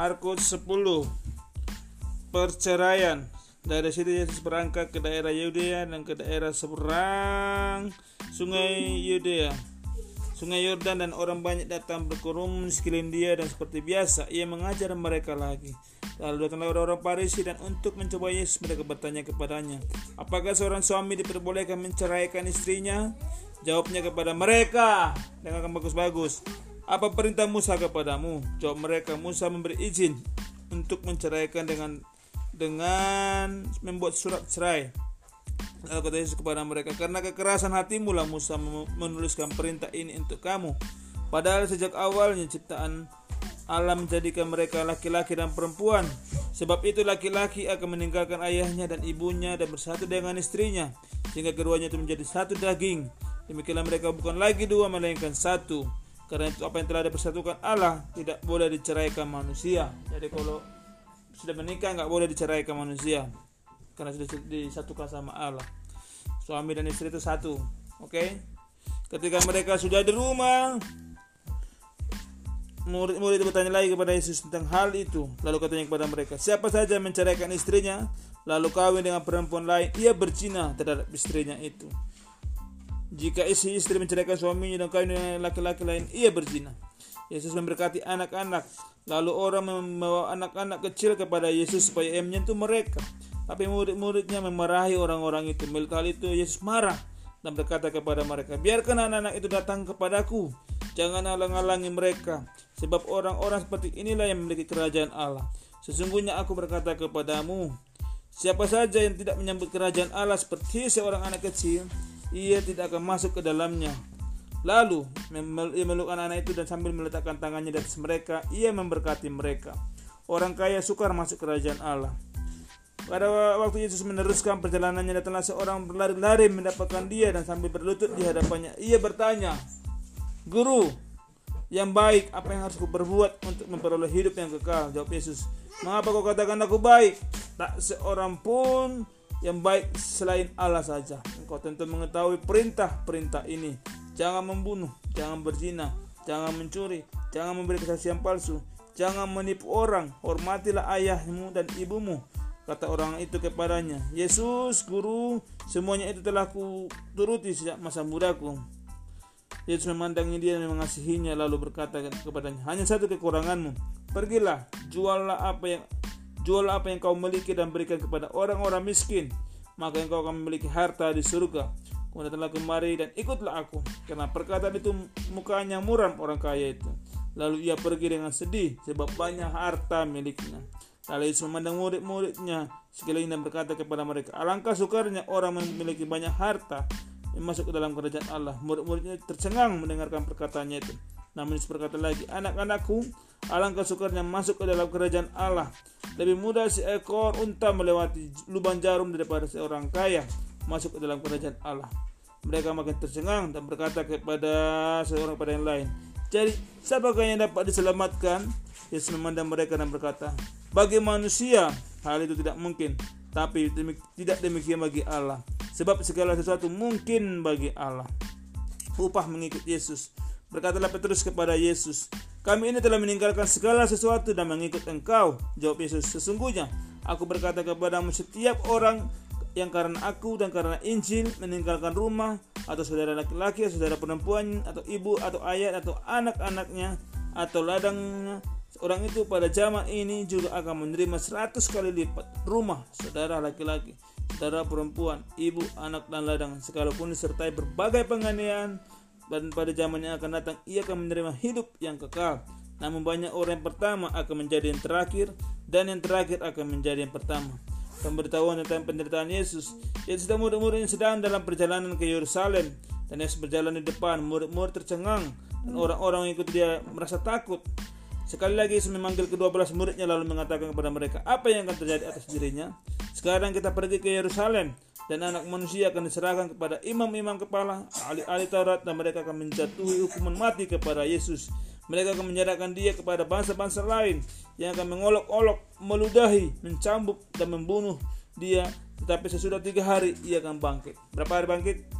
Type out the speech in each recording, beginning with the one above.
Markus 10 perceraian. Dari situ Yesus berangkat ke daerah Yudea dan ke daerah seberang sungai Yudea. Sungai Yordan dan orang banyak datang berkerumun sekeliling dia dan seperti biasa ia mengajar mereka lagi. Lalu datanglah orang-orang Parisi dan untuk mencoba Yesus mereka bertanya kepadanya apakah seorang suami diperbolehkan menceraikan istrinya? Jawabnya kepada mereka dengan bagus-bagus apa perintah Musa kepadamu jawab mereka Musa memberi izin untuk menceraikan dengan dengan membuat surat cerai. Lalu kata Yesus kepada mereka, karena kekerasan hatimu lah Musa menuliskan perintah ini untuk kamu. Padahal sejak awalnya ciptaan alam menjadikan mereka laki-laki dan perempuan. Sebab itu laki-laki akan meninggalkan ayahnya dan ibunya dan bersatu dengan istrinya. Sehingga keduanya itu menjadi satu daging. Demikianlah mereka bukan lagi dua melainkan satu. Karena itu apa yang telah dipersatukan Allah tidak boleh diceraikan manusia. Jadi kalau sudah menikah nggak boleh diceraikan manusia karena sudah disatukan sama Allah suami dan istri itu satu oke okay? ketika mereka sudah di rumah murid-murid bertanya lagi kepada Yesus tentang hal itu lalu katanya kepada mereka siapa saja menceraikan istrinya lalu kawin dengan perempuan lain ia berzina terhadap istrinya itu jika istri istri menceraikan suaminya dan kawin dengan laki-laki lain ia berzina Yesus memberkati anak-anak. Lalu orang membawa anak-anak kecil kepada Yesus supaya ia menyentuh mereka. Tapi murid-muridnya memarahi orang-orang itu. Melihat itu Yesus marah dan berkata kepada mereka, Biarkan anak-anak itu datang kepadaku. Jangan halang-halangi mereka. Sebab orang-orang seperti inilah yang memiliki kerajaan Allah. Sesungguhnya aku berkata kepadamu, Siapa saja yang tidak menyambut kerajaan Allah seperti seorang anak kecil, ia tidak akan masuk ke dalamnya. Lalu ia meluk anak-anak itu dan sambil meletakkan tangannya di atas mereka, ia memberkati mereka. Orang kaya sukar masuk kerajaan Allah. Pada waktu Yesus meneruskan perjalanannya datanglah seorang berlari-lari mendapatkan dia dan sambil berlutut di hadapannya ia bertanya, "Guru, yang baik apa yang harus aku berbuat untuk memperoleh hidup yang kekal?" Jawab Yesus, "Mengapa kau katakan aku baik? Tak seorang pun yang baik selain Allah saja. Engkau tentu mengetahui perintah-perintah ini jangan membunuh, jangan berzina, jangan mencuri, jangan memberi kesaksian palsu, jangan menipu orang, hormatilah ayahmu dan ibumu. Kata orang itu kepadanya, Yesus, guru, semuanya itu telah ku turuti sejak masa mudaku. Yesus memandangi dia dan mengasihinya lalu berkata kepadanya, hanya satu kekuranganmu. Pergilah, juallah apa yang juallah apa yang kau miliki dan berikan kepada orang-orang miskin, maka engkau akan memiliki harta di surga Kemudian datanglah kemari dan ikutlah aku. Karena perkataan itu mukanya muram orang kaya itu. Lalu ia pergi dengan sedih sebab banyak harta miliknya. Lalu Yesus memandang murid-muridnya sekeliling dan berkata kepada mereka, Alangkah sukarnya orang memiliki banyak harta yang masuk ke dalam kerajaan Allah. Murid-muridnya tercengang mendengarkan perkataannya itu. Namun Yesus berkata lagi, Anak-anakku, alangkah sukarnya masuk ke dalam kerajaan Allah. Lebih mudah seekor unta melewati lubang jarum daripada seorang kaya masuk ke dalam kerajaan Allah. Mereka makin tercengang dan berkata kepada seorang pada yang lain, jadi siapakah yang dapat diselamatkan? Yesus memandang mereka dan berkata, bagi manusia hal itu tidak mungkin, tapi tidak demikian bagi Allah. Sebab segala sesuatu mungkin bagi Allah. Upah mengikut Yesus. Berkatalah Petrus kepada Yesus, kami ini telah meninggalkan segala sesuatu dan mengikut engkau. Jawab Yesus, sesungguhnya aku berkata kepadamu setiap orang yang karena aku dan karena Injil meninggalkan rumah atau saudara laki-laki, saudara perempuan atau ibu atau ayah atau anak-anaknya atau ladangnya orang itu pada zaman ini juga akan menerima seratus kali lipat rumah saudara laki-laki, saudara perempuan, ibu, anak dan ladang sekalipun disertai berbagai penganiayaan dan pada zaman yang akan datang ia akan menerima hidup yang kekal. Namun banyak orang yang pertama akan menjadi yang terakhir dan yang terakhir akan menjadi yang pertama pemberitahuan tentang penderitaan Yesus. Yesus dan murid-muridnya sedang dalam perjalanan ke Yerusalem dan Yesus berjalan di depan. Murid-murid tercengang dan orang-orang yang ikut dia merasa takut. Sekali lagi Yesus memanggil kedua belas muridnya lalu mengatakan kepada mereka apa yang akan terjadi atas dirinya. Sekarang kita pergi ke Yerusalem dan anak manusia akan diserahkan kepada imam-imam kepala, ahli-ahli Taurat dan mereka akan menjatuhi hukuman mati kepada Yesus. Mereka akan menyerahkan dia kepada bangsa-bangsa lain yang akan mengolok-olok, meludahi, mencambuk dan membunuh dia. Tetapi sesudah tiga hari ia akan bangkit. Berapa hari bangkit?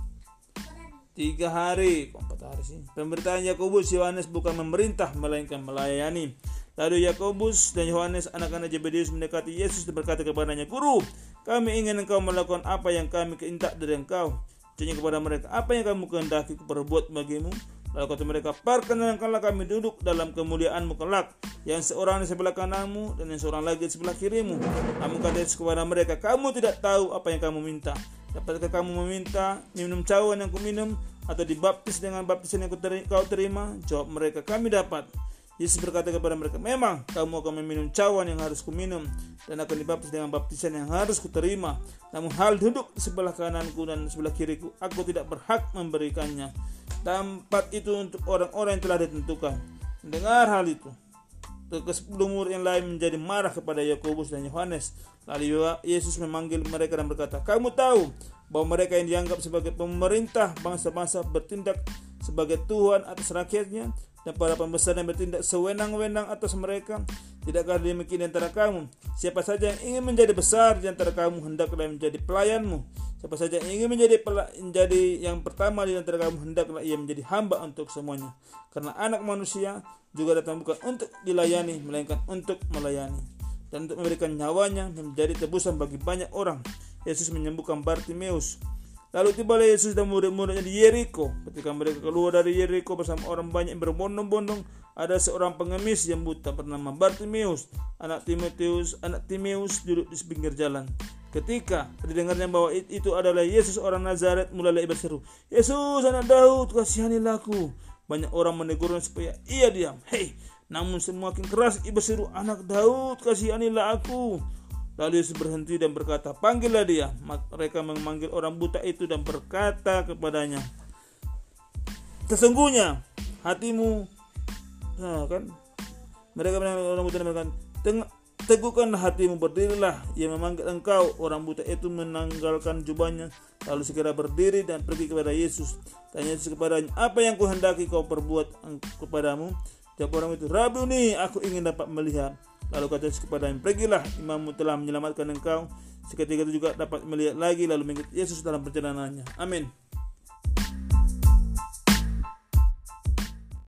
Tiga hari. Empat hari sih. Pemberitaan Yakobus Yohanes bukan memerintah melainkan melayani. Lalu Yakobus dan Yohanes anak-anak Zebedeus mendekati Yesus dan berkata kepadanya, Guru, kami ingin engkau melakukan apa yang kami keintak dari engkau. Tanya kepada mereka, apa yang kamu kehendaki perbuat bagimu? Lalu kata mereka, perkenankanlah kami duduk dalam kemuliaanmu kelak, yang seorang di sebelah kananmu dan yang seorang lagi di sebelah kirimu. Namun kata kepada mereka, kamu tidak tahu apa yang kamu minta. Dapatkah kamu meminta minum cawan yang kuminum atau dibaptis dengan baptisan yang kau terima? Jawab mereka, kami dapat. Yesus berkata kepada mereka, memang kamu akan meminum cawan yang harus kuminum dan akan dibaptis dengan baptisan yang harus kuterima. Namun hal duduk di sebelah kananku dan sebelah kiriku, aku tidak berhak memberikannya. Tempat itu untuk orang-orang yang telah ditentukan. Mendengar hal itu, ke-10 murid yang lain menjadi marah kepada Yakobus dan Yohanes. Lalu Yesus memanggil mereka dan berkata, Kamu tahu bahwa mereka yang dianggap sebagai pemerintah bangsa-bangsa bertindak sebagai Tuhan atas rakyatnya dan para pembesar yang bertindak sewenang-wenang atas mereka tidakkah demikian antara kamu? Siapa saja yang ingin menjadi besar di antara kamu hendaklah menjadi pelayanmu. Siapa saja yang ingin menjadi menjadi yang pertama di antara kamu hendaklah ia menjadi hamba untuk semuanya. Karena anak manusia juga datang bukan untuk dilayani melainkan untuk melayani. Dan untuk memberikan nyawanya menjadi tebusan bagi banyak orang. Yesus menyembuhkan Bartimeus Lalu tibalah Yesus dan murid-muridnya di Yeriko. Ketika mereka keluar dari Yeriko bersama orang banyak yang berbondong-bondong, ada seorang pengemis yang buta bernama Bartimeus, anak Timotius, anak Timeus duduk di pinggir jalan. Ketika didengarnya bahwa itu adalah Yesus orang Nazaret, mulailah ia berseru, Yesus anak Daud, kasihanilah aku. Banyak orang menegurnya supaya ia diam. Hei, namun semakin keras ia berseru, anak Daud, kasihanilah aku. Lalu Yesus berhenti dan berkata, panggillah dia. Mereka memanggil orang buta itu dan berkata kepadanya, sesungguhnya hatimu, nah kan, mereka memanggil orang buta dan berkata, teguhkanlah hatimu, berdirilah. Ia memanggil engkau, orang buta itu menanggalkan jubahnya, lalu segera berdiri dan pergi kepada Yesus. Tanya Yesus kepadanya, apa yang kuhendaki kau perbuat kepadamu? Jawab orang itu, Rabuni, aku ingin dapat melihat. Lalu kata Yesus kepada pergilah imammu telah menyelamatkan engkau. Seketika itu juga dapat melihat lagi lalu mengikuti Yesus dalam perjalanannya. Amin.